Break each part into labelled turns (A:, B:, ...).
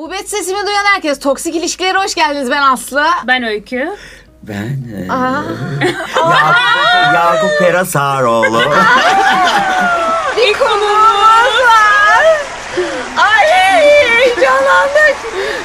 A: Bu bet sesimi duyan herkes toksik ilişkilere hoş geldiniz. Ben Aslı.
B: Ben Öykü.
C: Ben e, Yakup, Yakup Perasaroğlu.
A: Bir konuğumuz var. Ay heyecanlandık.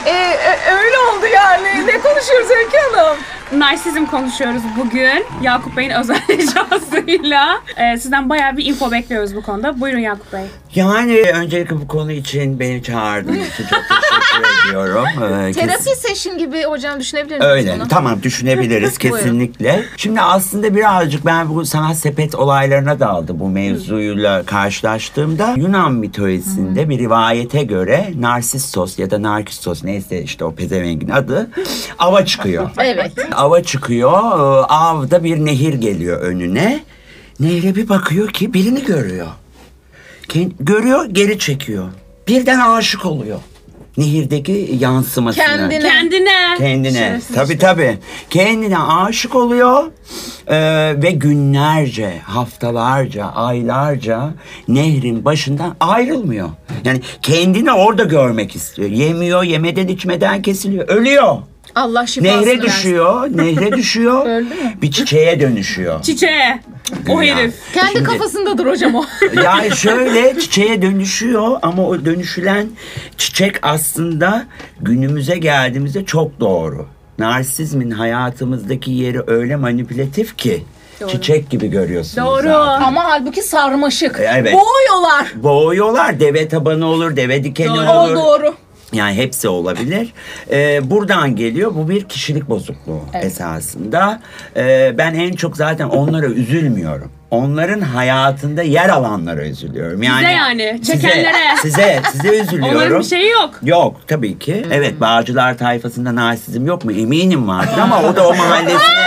A: Ee, ö- öyle oldu yani. Ne konuşuyoruz Öykü Hanım?
B: Narsizm konuşuyoruz bugün. Yakup Bey'in özel ricasıyla. Ee, sizden bayağı bir info bekliyoruz bu konuda. Buyurun Yakup Bey.
C: Yani öncelikle bu konu için beni çağırdığınız için çok teşekkür ediyorum. Ee, kes-
A: Terapi session gibi hocam düşünebilir misiniz
C: Öyle
A: bunu?
C: tamam düşünebiliriz kesinlikle. Şimdi aslında birazcık ben bu sanat sepet olaylarına daldı bu mevzuyla karşılaştığımda Yunan mitolojisinde bir rivayete göre Narsissos ya da Narkissos neyse işte o pezevengin adı ava çıkıyor.
A: Evet.
C: Ava çıkıyor. e, Avda bir nehir geliyor önüne. Nehre bir bakıyor ki birini görüyor. Kend- görüyor geri çekiyor. Birden aşık oluyor. Nehirdeki yansımasına.
A: Kendine.
B: Kendine.
C: Kendine.
B: Şerefsiz
C: Tabii tabii. Kendine aşık oluyor Ee, ve günlerce, haftalarca, aylarca nehrin başından ayrılmıyor. Yani kendini orada görmek istiyor. Yemiyor, yemeden içmeden kesiliyor. Ölüyor.
A: Allah şifasını
C: Nehre
A: versin.
C: düşüyor, nehre düşüyor.
A: Öldü mü?
C: Bir çiçeğe dönüşüyor.
B: Çiçeğe. O
C: Ya.
B: herif.
A: Kendi
C: Şimdi-
A: kafasındadır hocam o.
C: Yani şöyle çiçeğe dönüşüyor ama o dönüşülen çiçek aslında günümüze geldiğimizde çok doğru. Narsizmin hayatımızdaki yeri öyle manipülatif ki çiçek gibi görüyorsunuz.
B: Doğru.
C: zaten.
A: Ama halbuki sarmaşık.
C: Evet.
A: Boğuyorlar.
C: Boğuyorlar. Deve tabanı olur, deve dikeni
B: Doğru.
A: O
C: olur.
A: doğru.
C: Yani hepsi olabilir. Ee, buradan geliyor. Bu bir kişilik bozukluğu
A: Evet.
C: esasında. Ee, ben en çok zaten onlara üzülmüyorum. Onların hayatında yer alanlara üzülüyorum. Yani
B: yani,
C: size-
B: çekenlere.
C: Size, size üzülüyorum.
B: Onların bir şeyi yok.
C: Yok tabii ki. Evet Bağcılar tayfasında narsizm yok mu? Eminim vardır ama o da o mahallesine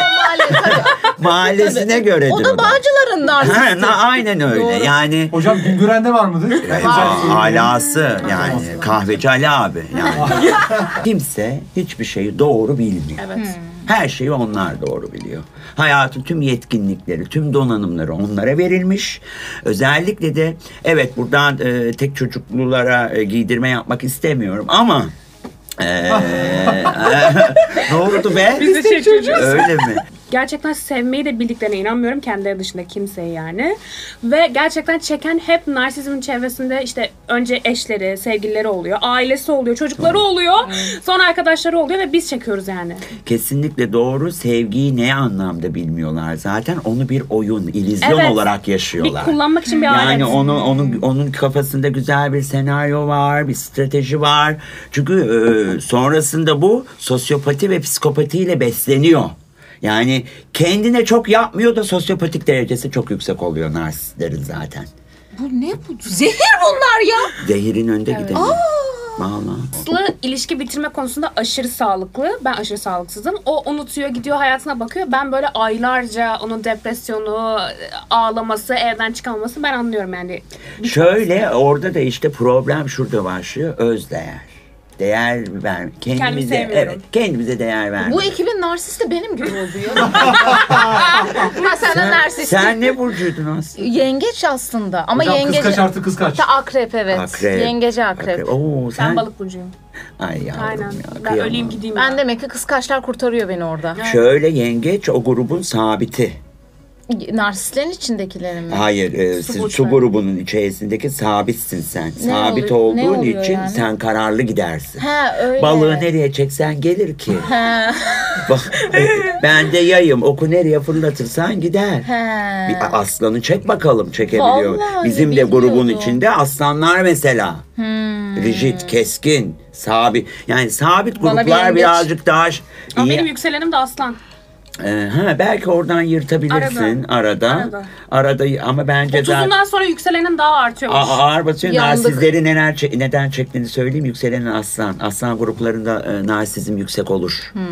C: mahallesine göre.
A: O da Bağcılar'ın narsisti.
C: aynen öyle.
A: Doğru.
C: Yani
D: Hocam Güngören'de var mıdır?
C: Aa, alası yani kahveci Ali abi yani. Kimse hiçbir şeyi doğru bilmiyor.
B: Evet.
C: Her şeyi onlar doğru biliyor. Hayatın tüm yetkinlikleri, tüm donanımları onlara verilmiş. Özellikle de evet buradan e, tek çocuklulara e, giydirme yapmak istemiyorum ama e, ne oldu be?
B: Biz de çocuğuz.
C: Öyle mi?
B: Gerçekten sevmeyi de bildiklerine inanmıyorum. Kendileri dışında kimseye yani. Ve gerçekten çeken hep narsizmin çevresinde işte önce eşleri, sevgilileri oluyor. Ailesi oluyor, çocukları oluyor. Sonra arkadaşları oluyor ve biz çekiyoruz yani.
C: Kesinlikle doğru. Sevgiyi ne anlamda bilmiyorlar zaten. Onu bir oyun, illüzyon
B: Evet.
C: olarak
B: Bir
C: yaşıyorlar.
B: kullanmak için bir alet.
C: Yani onu onun onun kafasında güzel bir senaryo var, bir strateji var. Çünkü e, sonrasında bu sosyopati ve psikopatiyle besleniyor. Yani kendine çok yapmıyor da sosyopatik derecesi çok yüksek oluyor narsistlerin zaten.
A: Bu ne bu? Zehir bunlar ya.
C: Zehirin önde gideni. Valla.
B: Aslı ilişki bitirme konusunda aşırı sağlıklı. Ben aşırı sağlıksızım. O unutuyor, gidiyor hayatına bakıyor. Ben böyle aylarca onun depresyonu, ağlaması, evden çıkamaması ben anlıyorum yani.
C: Şöyle orada da işte problem şurada başlıyor. Özdeğer. Değer ver. Kendimize evet, kendimize değer ver.
A: Bu ekibin narsisti benim gibi oluyor. ha sen de narsist.
C: Sen ne burcuydun aslında?
A: Yengeç aslında ama
D: Hocam
A: yengeç.
D: kıskaç artı kıskaç.
A: Ta akrep evet.
C: Akrep.
A: Yengece akrep.
C: Oo, sen...
B: Ben balık burcuyum.
C: Ay yavrum
B: Aynen.
C: ya,
B: ben öleyim gideyim.
A: Ben
B: ya.
A: demek ki kıskaçlar kurtarıyor beni orada.
C: Şöyle yengeç o grubun sabiti.
A: Narsistlerin içindekilerin mi?
C: Hayır, e, siz
B: burçları.
C: su grubunun içerisindeki sabitsin sen. Sabit
A: oluyor- ne
C: olduğun
A: oluyor
C: için
A: yani?
C: sen kararlı gidersin.
A: Ha öyle.
C: Balığı nereye çeksen gelir ki.
A: Ha.
C: Bak, e, ben de yayım. Oku nereye fırlatırsan gider.
A: Ha.
C: Bir aslanı çek bakalım çekebiliyor.
A: Vallahi
C: Bizim de grubun
A: bilmiyordum. Hmm.
C: içinde aslanlar mesela. Rigid, keskin, sabit. Yani sabit
A: Bana bir
C: gruplar
A: yengeç.
C: birazcık daha ş-
B: Ama
C: iyi.
B: benim yükselenim de aslan.
C: Ee, ha, belki oradan yırtabilirsin arada.
B: Arada.
C: Arada, ama bence zaten
B: 30'undan sonra yükselenin daha artıyormuş.
C: A- ağır basıyor.
A: Yandık.
C: Narsizleri neler neden çektiğini söyleyeyim. Yükselenin aslan. Aslan gruplarında e, narsizm yüksek olur.
A: Hmm.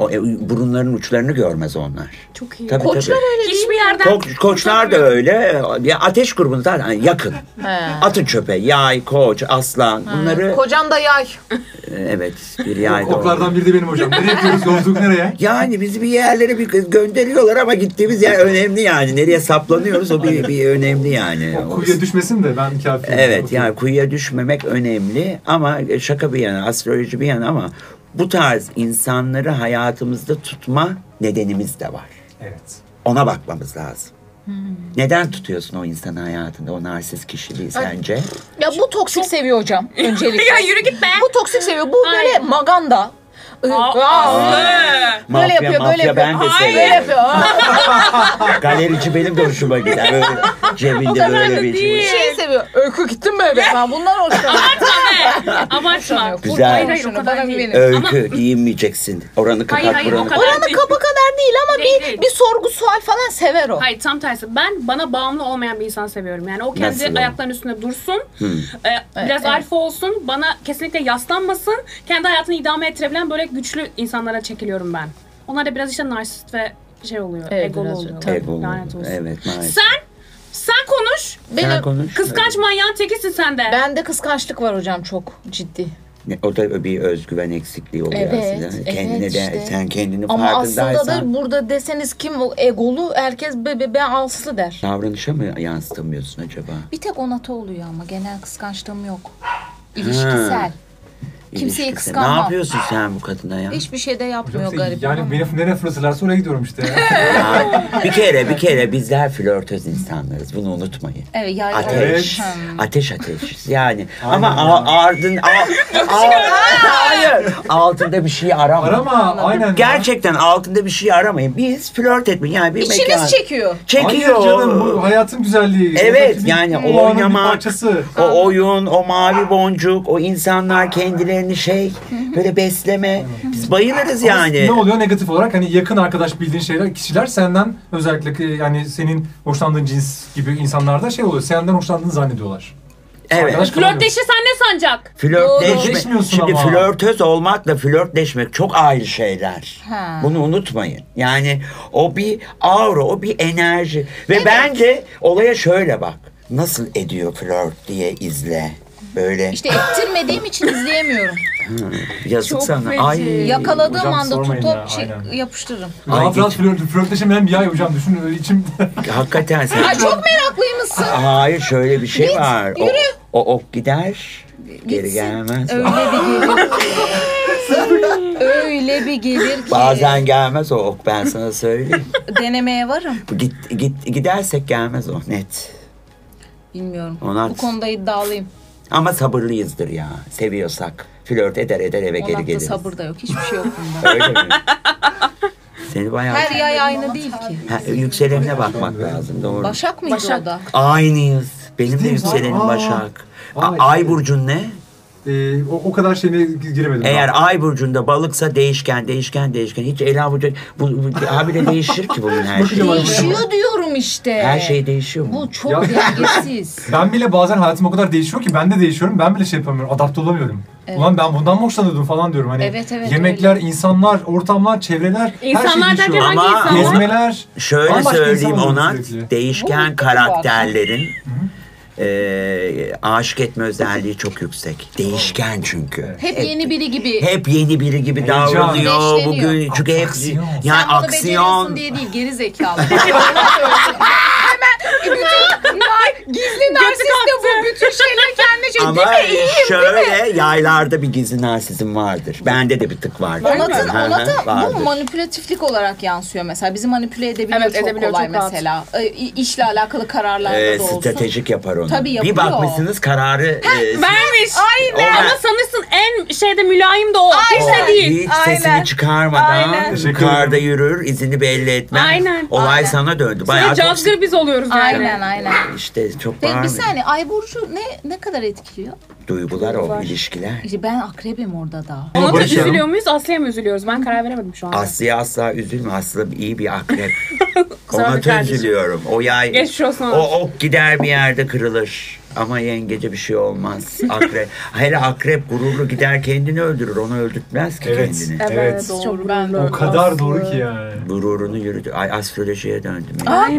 C: O e, burunların uçlarını görmez onlar.
B: Çok iyi.
C: Tabii,
A: Koçlar
C: tabii.
A: öyle değil
B: Hiçbir
A: mi?
B: yerden...
C: Ko- koçlar da öyle. Ya ateş grubunda zaten yakın.
A: He.
C: Atın çöpe. Yay, koç, aslan. Bunları
A: Kocan da yay.
C: e, evet bir yayda
D: Oklardan biri de benim hocam. Nereye gidiyoruz? Yolculuk nereye?
C: Yani bizi bir yerlere bir gönderiyorlar ama gittiğimiz yer önemli yani. Nereye saplanıyoruz o bir, bir önemli yani.
D: O kuyuya düşmesin de ben kafiyim.
C: Evet yani kuyuya düşmemek önemli ama şaka bir yana, astroloji bir yana ama bu tarz insanları hayatımızda tutma nedenimiz de var.
D: Evet.
C: Ona bakmamız lazım.
A: Hmm.
C: Neden tutuyorsun o insanı hayatında, o narsist kişiliği sence?
A: Ya bu toksik seviyor hocam öncelikle.
B: ya yürü git be.
A: Bu toksik seviyor. Bu böyle
B: Aynen.
A: maganda. Ee. Böyle yapıyor, böyle yapıyor.
C: ben de
B: Hayır.
A: Böyle
C: severim.
A: yapıyor. Aa,
C: Galerici benim de hoşuma gider. Böyle cebinde
B: kadar
C: böyle
B: da
C: bir
B: değil.
A: Şey seviyor. Öykü gittin mi eve? Ben bundan hoşlanıyorum.
B: Abartma.
C: Güzel.
B: Hayır hayır o kadar değil.
C: Öykü giyinmeyeceksin. Oranı kapat
B: Hayır, hayır, o
C: buranı
B: kadar-
C: kapat.
A: Oranın kaba kadar değil ama
B: Değil,
A: bir
B: değil.
A: bir sorgu sual falan sever o.
B: Hayır tam tersi. Ben bana bağımlı olmayan bir insan seviyorum. Yani o kendi
C: Nasıl
B: ayaklarının üstünde dursun.
C: Hmm.
B: e, biraz alfa olsun. Bana kesinlikle yaslanmasın. Kendi hayatını idame ettirebilen böyle güçlü insanlara çekiliyorum ben. Onlar da biraz işte narsist ve şey oluyor.
A: Evet,
B: egolu
A: biraz-
B: oluyor.
A: tabii.
B: Lanet olsun.
C: Evet maalesef.
B: Sen sen konuş.
A: Benim,
C: Sen konuş.
B: Kıskanç manyağın tekisin sen de.
A: Bende kıskançlık var hocam çok ciddi.
C: Ne- O da bir özgüven eksikliği oluyor
A: Evet,
C: aslında.
A: evet
C: Kendine de
A: işte.
C: sen kendini
A: Ama aslında
C: farkındaysan
A: da burada deseniz kim o egolu herkes be, be, ben alsızlı der.
C: davranışa mı yansıtamıyorsun acaba?
A: Bir tek onata oluyor ama genel kıskançlığım yok. İlişkisel. Kimseyi
C: İlişkisi.
A: kıskanmam.
C: Ne yapıyorsun sen bu kadına ya?
A: Hiçbir şey de yapmıyor garip.
D: yani beni nereye fırlatırlarsa oraya gidiyorum işte. ya.
C: Ya, bir kere bir kere bizler flörtöz insanlarız. Bunu unutmayın.
A: Evet, ya,
C: Ateş.
D: Evet.
C: Ateş ateş. Yani
D: Aynen
C: ama
D: ya.
C: a- ardın a- a-. Altında bir şey arama.
D: Arama aynen. ya.
C: Gerçekten altında bir şey aramayın. Biz flört etmeyin. Yani bir
A: İçiniz
C: mekan.
A: çekiyor.
C: Çekiyor.
D: Hayır canım bu hayatın güzelliği.
C: Evet,
D: Oradaki bir-
C: yani
D: o
C: oynamak,
D: parçası.
C: O oyun, o mavi boncuk, o insanlar kendilerini şey böyle besleme. Biz bayılırız yani.
D: Ne oluyor negatif olarak hani yakın arkadaş bildiğin şeyler kişiler senden özellikle yani senin hoşlandığın cins gibi insanlarda şey oluyor senden hoşlandığını zannediyorlar.
C: Evet.
B: Flörtleşirsen ne sancak?
C: Flörtleşme.
D: Flörtleşmiyorsun
C: Şimdi
D: ama.
C: flörtöz olmakla flörtleşmek çok ayrı şeyler.
A: Ha.
C: Bunu unutmayın. Yani o bir aura, o bir enerji. Ve bence olaya şöyle bak. Nasıl ediyor flört diye izle. Böyle
A: İşte ettirmediğim için izleyemiyorum.
C: yazık
B: Çok
C: sana.
B: feci.
C: Ay.
A: Yakaladığım
D: Hocam
A: anda tutup
D: ya,
A: şey,
D: aynen.
A: yapıştırırım.
D: Rahat
C: geç-
D: flört, flörtleşemeyen bir ay hocam düşün öyle içim.
C: Hakikaten sen.
A: Ay çok meraklıymışsın.
C: Hayır şöyle bir şey
A: Git,
C: var. O,
A: yürü.
C: o ok gider. Geri gelmez.
A: Öyle bir gelir. Öyle bir gelir ki.
C: Bazen gelmez o ok ben sana söyleyeyim.
A: Denemeye varım.
C: Git, git, gidersek gelmez o net.
A: Bilmiyorum.
C: Onat.
A: Bu konuda iddialıyım.
C: Ama sabırlıyızdır ya. Seviyorsak. Flört eder eder eve geri
A: Onakta
C: geliriz.
A: sabır da yok. Hiçbir şey yok bunda.
C: Öyle mi? Seni bayağı...
A: Her yay aynı değil ki.
C: Ha, yükselenine bakmak lazım doğru.
A: Başak mıydı
B: Başak.
A: o da?
C: Aynıyız. Benim de yükselenim
D: Aa.
C: Başak. A-
D: Vay.
C: Ay burcun ne?
D: Ee, o, o kadar şeyine giremedim.
C: Eğer
D: daha.
C: ay burcunda balıksa değişken, değişken, değişken. Hiç Ela Burcu... Bu, bu habire değişir ki bunun her şeyi.
A: Değişiyor diyorum işte.
C: Her şey değişiyor mu?
A: Bu çok dengesiz.
D: Ben bile bazen hayatım o kadar değişiyor ki ben de değişiyorum. Ben bile şey yapamıyorum. Adapte olamıyorum. Ulan ben bundan mı hoşlanıyordum falan diyorum. Hani
A: Evet, evet,
D: yemekler, insanlar, ortamlar, çevreler
B: İnsanlar
D: her şey
B: derken
D: değişiyor.
B: hangi
C: Ama-
B: insanlar?
D: Gezmeler.
C: Şöyle söyleyeyim ona
D: sürekli.
A: Bu
C: değişken karakterlerin e, aşık etme özelliği çok yüksek. Değişken çünkü.
A: Hep yeni biri gibi.
C: Hep yeni biri gibi
D: Heyecan.
C: davranıyor bugün çünkü hep
D: Aksiyon.
C: yani
A: Sen bunu beceriyorsun
C: aksiyon
A: diye değil geri zekalı. Bütün nar, gizli narsist de bu. Bütün şeyler kendi şey.
C: ama
A: Değil mi? İyiyim
C: şöyle yaylarda bir gizli narsizm vardır. Bende de bir tık vardır.
A: Onat'ın,
C: Hı hı,
A: Onat'a
C: vardır.
A: bu manipülatiflik olarak yansıyor mesela. Bizi manipüle edebiliyor
B: Evet,
A: çok
B: edebiliyor,
A: kolay
B: çok rahat.
A: mesela. İ- işle alakalı kararlarda
C: Ee,
A: da olsun.
C: stratejik yapar onu.
A: Tabii
C: bir
A: yapıyor.
C: bakmışsınız kararı e,
B: Vermiş.
C: Aynen.
B: Ama sanırsın en şeyde mülayim de o. Hiç de değil.
C: hiç sesini
A: Aynen.
C: çıkarmadan
A: Aynen.
D: Teşekkür
C: karda
D: ederim.
C: yürür, izini belli etmez.
B: Aynen.
C: Olay
A: Aynen.
C: sana döndü. Bayağı çok
B: cazgır biz oluyoruz.
A: Aynen aynen.
C: işte çok
A: Peki
C: var
A: bir
C: mı?
A: saniye Ay Burcu ne, ne kadar etkiliyor?
C: Duygular o, ilişkiler.
A: İşte ben akrebim orada da.
B: Ona da
D: Barışalım.
B: üzülüyor muyuz? Aslı'ya mı üzülüyoruz? Ben karar veremedim şu anda.
C: Aslı'ya asla üzülme. Aslı iyi bir akrep. Ona
B: bakma kardeşim.
C: üzülüyorum. O yay,
B: Geçmiş olsun
C: o ok gider bir yerde kırılır. Ama yengece bir şey olmaz. Akrep, hele akrep gururlu gider kendini öldürür. Onu öldürtmez ki
D: Evet.
C: kendini.
B: Evet,
D: Evet.
B: doğru.
A: Çok ben
D: O kadar doğru ki yani.
C: Gururunu yürüdü. Ay astrolojiye döndüm. ya.
B: Aynen.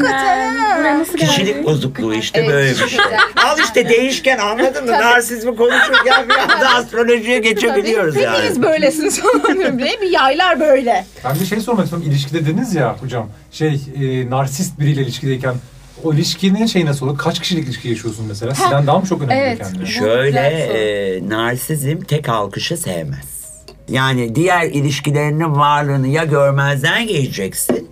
B: Buraya nasıl geldik?
C: Kişilik bozukluğu işte
A: Evet,
C: böyle bir şey.
A: güzel.
C: Al işte değişken anladın mı? Narsizmi konuşurken bir anda astrolojiye geçebiliyoruz
A: Tabii.
C: yani.
A: Hepiniz böylesiniz falan diyorum. Bir yaylar böyle.
D: Ben bir şey sormak istiyorum. İlişkide dediniz ya hocam. Şey, e, narsist biriyle ilişkideyken o ilişkinin şey nasıl olur? Kaç kişilik ilişki yaşıyorsun mesela? Sizden daha mı çok önemli
A: Evet.
D: kendine?
C: Şöyle e, narsizm tek alkışı sevmez. Yani diğer ilişkilerinin varlığını ya görmezden geleceksin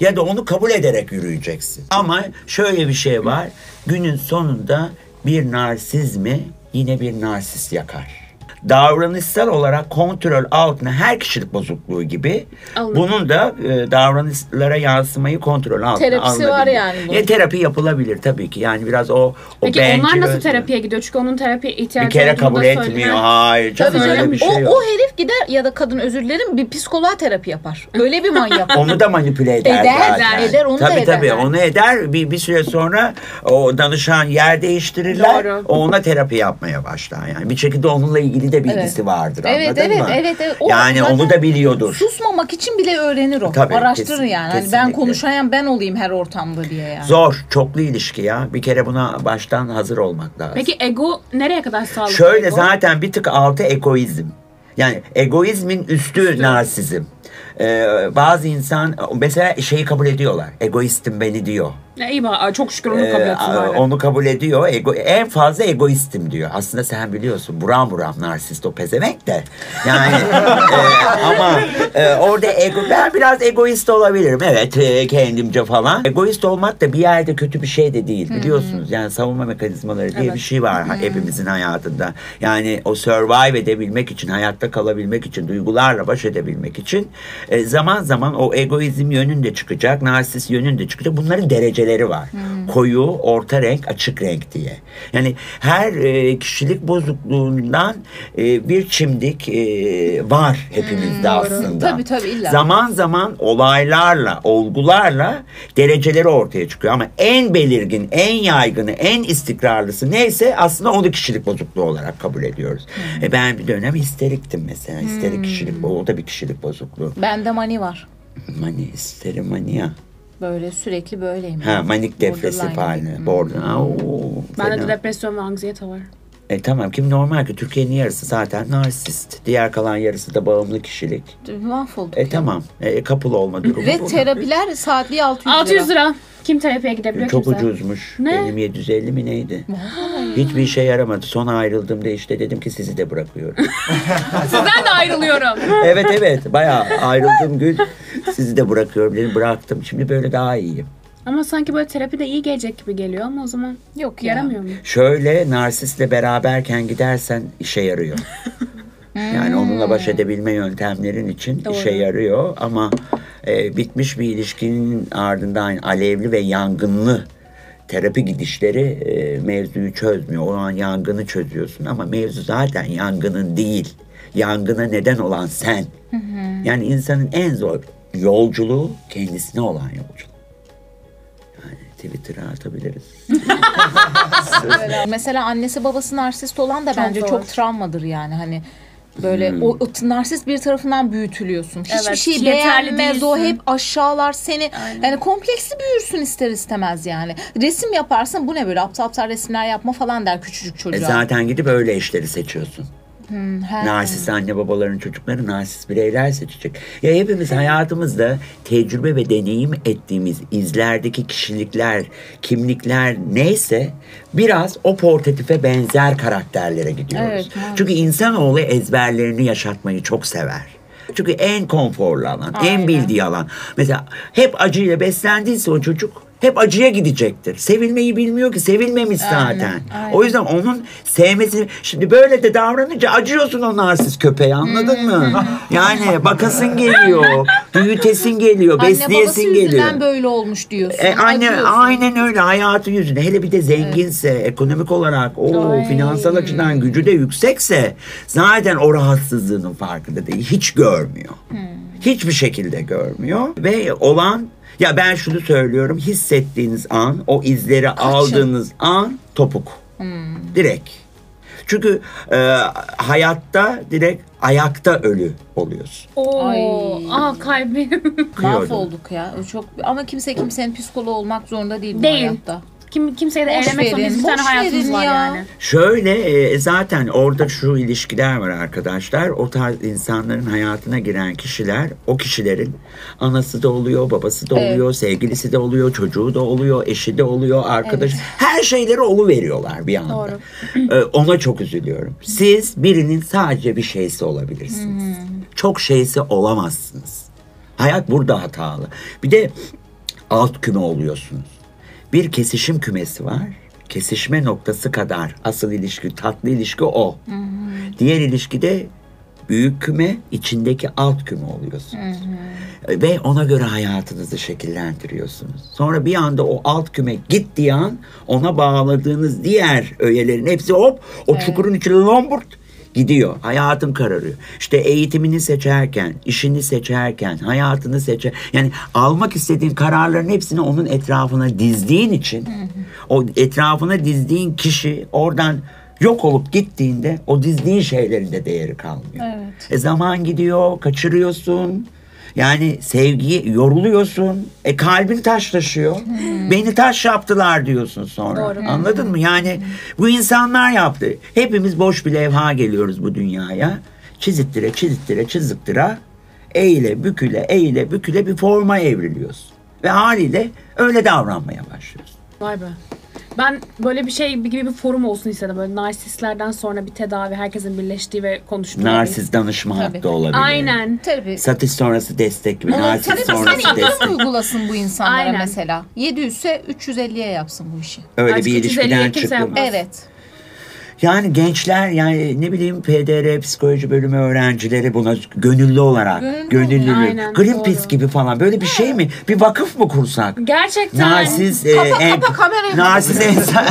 C: ya da onu kabul ederek yürüyeceksin. Ama şöyle bir şey var. Günün sonunda bir narsizmi yine bir narsist yakar. Davranışsal olarak kontrol altına her kişilik bozukluğu gibi
B: Alınır.
C: bunun da e, davranışlara yansımayı kontrol altına
A: Terapisi var
C: alınabilir.
A: yani bunun.
C: E, terapi yapılabilir tabii ki. Yani biraz o, o
B: Peki onlar nasıl terapiye gidiyor? Çünkü onun terapiye ihtiyacı
C: bir kere kabul
B: da
C: etmiyor. Hayır canım
A: Tabii canım.
C: bir şey
A: o,
C: yok.
A: o herif gider ya da kadın özür dilerim bir psikoloğa terapi yapar. Öyle bir manyak.
C: Onu da manipüle eder,
A: Eder,
C: zaten.
A: eder, onu da
C: tabii,
A: eder.
C: Tabii onu eder. Bir, bir süre sonra o danışan yer değiştirirler.
B: Doğru.
C: O ona terapi yapmaya başlar. Yani bir şekilde onunla ilgili de bilgisi vardır.
A: Evet,
C: anladın
A: evet,
C: mı?
A: evet, evet. O
C: yani onu da biliyordur.
A: Susmamak için bile öğrenir o.
C: Tabii,
A: Araştırır
C: kesin-
A: yani. Hani ben
C: kesinlikle.
A: konuşayan ben olayım her ortamda diye yani.
C: Zor, çoklu ilişki ya. Bir kere buna baştan hazır olmak lazım.
B: Peki ego nereye kadar sağlıklı?
C: Şöyle
B: ego?
C: zaten bir tık altı egoizm. Yani egoizmin üstü narsizm. Ee, bazı insan mesela şeyi kabul ediyorlar. Egoistim beni diyor.
B: İyi bak. Çok şükür onu kabul
C: Ee,
B: etsin bari.
C: onu kabul ediyor. Ego, en fazla egoistim diyor. Aslında sen biliyorsun buram buram narsist o pezevenk de. Yani e, ama e, orada ego, ben biraz egoist olabilirim. Evet e, kendimce falan. Egoist olmak da bir yerde kötü bir şey de değil biliyorsunuz. Yani savunma mekanizmaları diye
B: Evet.
C: bir şey var hepimizin hayatında. Yani o survive edebilmek için, hayatta kalabilmek için, duygularla baş edebilmek için e, zaman zaman o egoizm yönünde çıkacak, narsist yönünde çıkacak. Bunların dereceleri var. Koyu, orta renk, açık renk diye. Yani her e, kişilik bozukluğundan e, bir çimdik e, var hepimizde aslında.
A: Tabii, tabii, illa.
C: Zaman zaman olaylarla, olgularla dereceleri ortaya çıkıyor. Ama en belirgin, en yaygını, en istikrarlısı neyse aslında onu kişilik bozukluğu olarak kabul ediyoruz. E ben bir dönem histeriktim mesela. Histerik kişilik, o da bir kişilik bozukluğu.
A: Bende mani var.
C: Mani, histerimania.
A: Böyle sürekli böyleyim.
C: Ha, manik depresif haline.
A: gibi.
C: Borderline. Oo,
B: Bende de depresyon ve anksiyete var.
C: E tamam kim normal ki Türkiye'nin yarısı zaten narsist. Diğer kalan yarısı da bağımlı kişilik.
A: Mahvolduk.
C: E
A: ya.
C: tamam. E, kapılı olma durumu
A: Ve
C: bu.
A: terapiler saatliği 600 lira.
B: 600 lira. Kim terapiye gidebiliyor
C: Çok
B: kimse?
C: ucuzmuş.
B: Ne?
C: Benim 750 mi neydi? Hiçbir işe yaramadı. Sonra ayrıldığımda işte dedim ki sizi de bırakıyorum.
B: Sizden de ayrılıyorum.
C: evet evet bayağı ayrıldığım gün sizi de bırakıyorum dedim. Bıraktım. Şimdi böyle daha iyiyim.
B: ama sanki böyle terapi de iyi gelecek gibi geliyor ama o zaman
A: Yok ya.
B: yaramıyor mu?
C: Şöyle narsistle beraberken gidersen işe yarıyor. Yani onunla baş edebilme yöntemlerin için
B: Doğru.
C: işe yarıyor ama e, bitmiş bir ilişkinin ardından alevli ve yangınlı terapi gidişleri e, mevzuyu çözmüyor. O an yangını çözüyorsun ama mevzu zaten yangının değil. Yangına neden olan sen. Yani insanın en zor yolculuğu kendisine olan yolculuk. Yani Twitter'a atabiliriz.
A: Mesela annesi babası narsist olan da
B: Çok
A: bence
B: zor.
A: çok travmadır yani hani böyle
C: Hmm.
A: o, o narsist bir tarafından büyütülüyorsun. Hiçbir
B: Evet,
A: şey
B: yeterli
A: beğenmez o hep aşağılar seni. Yani kompleksli büyürsün ister istemez yani. Resim yaparsın bu ne böyle aptal aptal resimler yapma falan der küçücük
C: E
A: çocuğa.
C: zaten gidip öyle eşleri seçiyorsun.
A: He.
C: Narsist anne babaların çocukları narsist bireyler seçecek. Ya hepimiz hayatımızda tecrübe ve deneyim ettiğimiz izlerdeki kişilikler, kimlikler neyse biraz o portretife benzer karakterlere gidiyoruz.
A: Evet, maalesef.
C: Çünkü insanoğlu ezberlerini yaşatmayı çok sever. Çünkü en konforlu alan, en
A: Aynen.
C: bildiği alan. Mesela hep acıyla beslendiyse o çocuk hep acıya gidecektir. Sevilmeyi bilmiyor ki sevilmemiş zaten.
A: aynen.
C: O yüzden onun sevmesi şimdi böyle de davranınca acıyorsun o narsist köpeğe anladın mı? Yani bakasın geliyor, büyütesin geliyor,
A: Anne
C: besleyesin
A: yüzünden
C: geliyor.
A: böyle olmuş diyorsun.
C: E, anne
A: acıyorsun.
C: aynen öyle hayatı yüzüne hele bir de zenginse ekonomik olarak o finansal açıdan gücü de yüksekse zaten o rahatsızlığının farkında değil hiç görmüyor. Hiçbir şekilde görmüyor ve olan ya ben şunu söylüyorum hissettiğiniz an o izleri aldığınız an topuk. Direkt. Çünkü e, hayatta direkt ayakta ölü oluyorsun.
B: Oo,
A: Ay.
B: aa kalbim.
A: Mahvolduk ya. O Çok ama kimse kimsenin psikoloğu olmak zorunda değil bu
B: Değil.
A: hayatta.
B: Kim kimseye de
A: Boş
B: evlenmek zorunda.
A: verin,
B: bir tane
A: boş
B: hayatımız
A: verin
B: var
A: ya.
B: yani.
C: Şöyle e, zaten orada şu ilişkiler var arkadaşlar. O tarz insanların hayatına giren kişiler o kişilerin anası da oluyor, babası da
A: Evet.
C: oluyor, sevgilisi de oluyor, çocuğu da oluyor, eşi de oluyor, arkadaş.
A: Evet.
C: Her şeyleri olu veriyorlar bir anda.
B: Doğru.
C: E, Ona çok üzülüyorum. Siz birinin sadece bir şeysi olabilirsiniz. Çok şeysi olamazsınız. Hayat burada hatalı. Bir de alt küme oluyorsunuz. Bir kesişim kümesi var. Kesişme noktası kadar asıl ilişki, tatlı ilişki o. Diğer ilişkide büyük küme, içindeki alt küme oluyorsunuz. Ve ona göre hayatınızı şekillendiriyorsunuz. Sonra bir anda o alt küme gittiği an ona bağladığınız diğer öğelerin hepsi hop o çukurun içine lomburt gidiyor. Hayatın kararıyor. İşte eğitimini seçerken, işini seçerken, hayatını seçer. Yani almak istediğin kararların hepsini onun etrafına dizdiğin için o etrafına dizdiğin kişi oradan yok olup gittiğinde o dizdiğin şeylerin de değeri kalmıyor.
A: Evet.
C: E zaman gidiyor, kaçırıyorsun. Yani sevgiyi yoruluyorsun. E kalbin taşlaşıyor. Beni taş yaptılar diyorsun sonra.
B: Doğru.
C: Anladın mı? Yani bu insanlar yaptı. Hepimiz boş bir levha geliyoruz bu dünyaya. Çizittire, çizittire, çizittire. Eğile, büküle, eğile, büküle bir forma evriliyorsun. Ve haliyle öyle davranmaya başlıyorsun.
B: Vay be. Ben böyle bir şey gibi bir forum olsun istedim. Böyle narsistlerden sonra bir tedavi, herkesin birleştiği ve konuştuğu.
C: Narsist danışma
A: Tabii.
C: hattı olabilir.
B: Aynen.
A: Tabii.
C: Satış sonrası destek gibi. Narsist
A: tabii
C: sonrası
A: sen indirim
C: destek.
A: uygulasın bu insanlara
B: Aynen.
A: mesela. 700 ise 350'ye yapsın bu işi.
C: Öyle
B: Artık
C: bir
B: 350'ye
C: ilişkiden
B: kimse
C: çıktım.
B: yapmaz.
A: Evet.
C: Yani gençler yani ne bileyim PDR psikoloji bölümü öğrencileri buna gönüllü olarak
A: Gönüllü
C: gönüllülük
B: Aynen,
C: Greenpeace
B: doğru.
C: gibi falan böyle bir şey mi? Bir vakıf mı kursak?
B: Gerçekten.
C: Narsiz e,
A: Kapa-
C: en,
A: kapa kamerayı.
C: narsiz insan.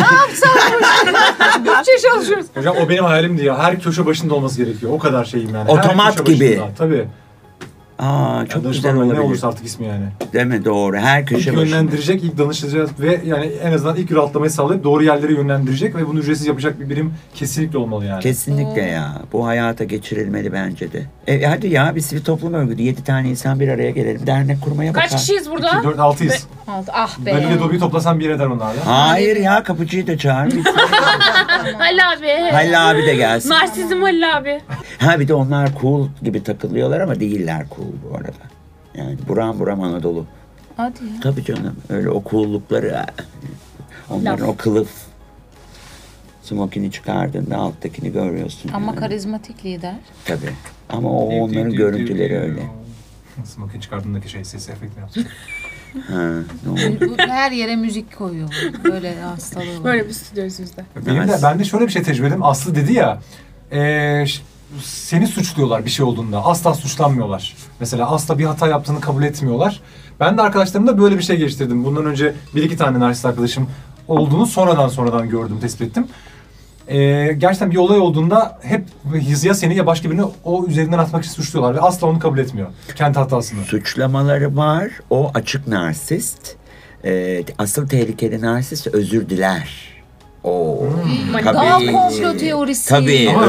A: Bütçe çalışıyoruz.
D: Hocam o benim hayalimdi ya. Her köşe başında olması gerekiyor. O kadar şeyim yani.
C: Otomat gibi.
D: başında. Tabii.
C: Aa çok
D: Yani
C: güzel
D: danışman Ne
C: olabilir.
D: olursa artık ismi yani.
C: Değil mi? Doğru. Her
D: İlk
C: köşe başında.
D: yönlendirecek, ilk danışacak ve yani en azından ilk rahatlamayı sağlayıp doğru yerlere yönlendirecek ve bunu ücretsiz yapacak bir birim kesinlikle olmalı yani.
C: Kesinlikle ya. Bu hayata geçirilmeli bence de. E, hadi ya bir sivil toplum örgütü. Yedi tane insan bir araya gelelim. Dernek kurmaya
B: Kaç
C: bakar.
B: kişiyiz burada?
D: 2, 4, 6'yız.
A: Altı. Ah be.
D: Dalile Dobi'yi toplasan bir eder onlar ya.
C: Hayır ya kapıcıyı da çağır. Bir-
B: Halil abi.
C: Halil abi de gelsin.
B: Narsizm Halil abi.
C: Ha bir de onlar cool gibi takılıyorlar ama değiller cool bu arada. Yani buram buram Anadolu.
A: Hadi ya.
C: Tabii canım öyle o cool'lukları. ha. Onların
B: Laf.
C: o kılıf. Smokini çıkardığında alttakini görüyorsun.
A: Ama
C: yani.
A: karizmatik lider.
C: Tabii. Ama o onların görüntüleri öyle.
D: Smoking çıkardığındaki şey ses efekti yapsın.
C: Ha, ne oldu?
A: Bu Her yere müzik koyuyor. Böyle hastalığı var.
B: Böyle bir stüdyoyuz bizde.
D: Benim de, ben de şöyle bir şey tecrübe ettim. Aslı dedi ya, eee, ş- seni suçluyorlar bir şey olduğunda. Asla suçlanmıyorlar. Mesela asla bir hata yaptığını kabul etmiyorlar. Ben de arkadaşlarımda böyle bir şey geliştirdim. Bundan önce bir iki tane narsist arkadaşım olduğunu sonradan sonradan gördüm, tespit ettim. Eee, gerçekten bir olay olduğunda hep ya seni ya başka birini o üzerinden atmak için suçluyorlar ve asla onu kabul etmiyor. Kendi hatasını.
C: Suçlamaları var. O açık narsist. Ee, asıl tehlikeli narsist özür diler. Oo.
B: Hmm.
A: Daha komplo teorisi.
C: Tabii
D: Ama.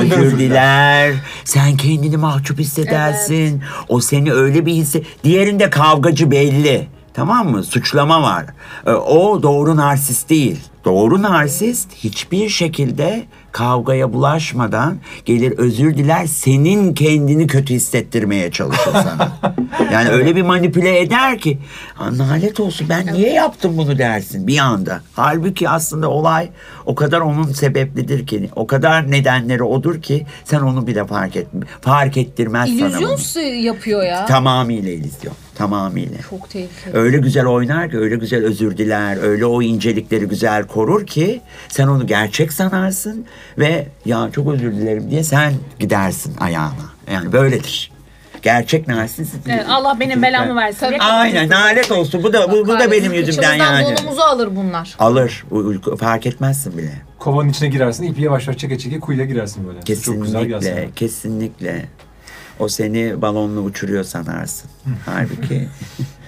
C: Sen kendini mahcup hissedersin. O seni öyle bir hisse... Diğerinde kavgacı belli. Tamam mı? Suçlama var. Ee, O doğru narsist değil. Doğru narsist hiçbir şekilde kavgaya bulaşmadan gelir özür diler senin kendini kötü hissettirmeye çalışır sana. yani öyle bir manipüle eder ki "Ha, nalet olsun ben niye yaptım bunu dersin bir anda. Halbuki aslında olay o kadar onun sebeplidir ki o kadar nedenleri odur ki sen onu bile fark et fark ettirmez sana bunu.
A: İllüzyon yapıyor ya.
C: Tamamıyla illüzyon. Tamamıyla.
A: Çok tehlikeli.
C: Öyle güzel oynar ki, öyle güzel özür diler, öyle o incelikleri güzel korur ki sen onu gerçek sanarsın ve ya çok özür dilerim diye sen gidersin ayağına. Yani böyledir. Gerçek narsist.
B: Evet, Allah benim belamı versin.
A: Tabii.
C: Aynen nalet olsun. Bu da bu, bu da benim yüzümden yani.
A: donumuzu alır bunlar.
C: Alır. Bu- Fark etmezsin bile.
D: Kovanın içine girersin, ipi yavaş yavaş çeke çeke kuyuya girersin böyle. Çok güzel gelsin.
C: Kesinlikle, kesinlikle. O seni balonla uçuruyor sanarsın. Halbuki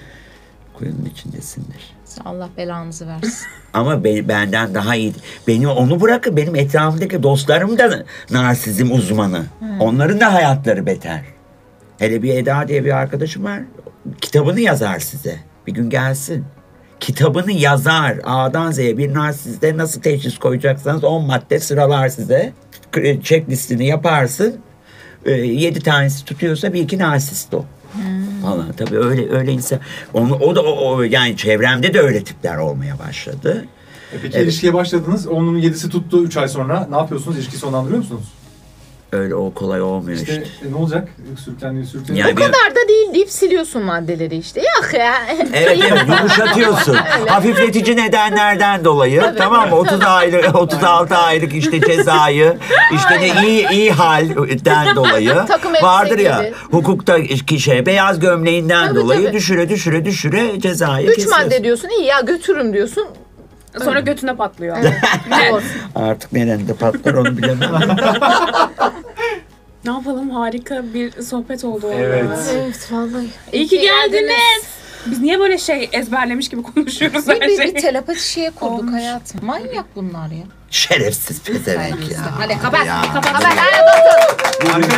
C: kuyunun içindesindir.
A: Allah belanızı versin.
C: Ama be- benden daha iyi. Beni onu bırakın benim etrafımdaki dostlarım da narsizm uzmanı. Onların da hayatları beter. Hele bir Eda diye bir arkadaşım var. Kitabını yazar size. Bir gün gelsin. Kitabını yazar. A'dan Z'ye bir narsizde nasıl teşhis koyacaksanız 10 madde sıralar size. Checklistini yaparsın. 7 tanesi tutuyorsa bir iki narsist o. Falan tabii öyle öyle insan onu o da o, o- yani çevremde de öyle tipler olmaya başladı.
D: E peki ilişkiye başladınız. Onun yedisi tuttu 3 ay sonra. Ne yapıyorsunuz? İlişkiyi sonlandırıyor musunuz?
C: Öyle o kolay olmuyor
D: İşte
C: işte.
D: e, ne olacak? Sürüklendi, sürüklendi.
C: Yani
A: o kadar da değil deyip siliyorsun maddeleri işte. Yok ya.
C: Evet evet yumuşatıyorsun. Hafifletici nedenlerden dolayı tamam mı? 30 aylık 36 aylık işte cezayı işte ne iyi iyi halden dolayı
A: Takım
C: vardır ya
A: gibi.
C: hukukta kişiye beyaz gömleğinden
A: Tabii,
C: dolayı
A: tabii.
C: düşüre düşüre düşüre cezayı
A: Üç
C: kesiyorsun.
A: madde diyorsun iyi ya götürürüm diyorsun.
B: Sonra götüne patlıyor.
A: Doğru.
C: Artık nerede patlar onu bilemem.
B: ne yapalım harika bir sohbet oldu. orada.
D: Evet.
A: evet vallahi.
B: İyi ki geldiniz. Biz niye böyle şey ezberlemiş gibi konuşuyoruz
A: Bir,
B: her
A: bir,
B: şeyi?
A: bir telepati şeye kurduk
B: Olmuş.
A: hayatım. Manyak bunlar ya.
C: Şerefsiz pezevenk ya.
A: Hadi kapat. Kapat.
D: Harika.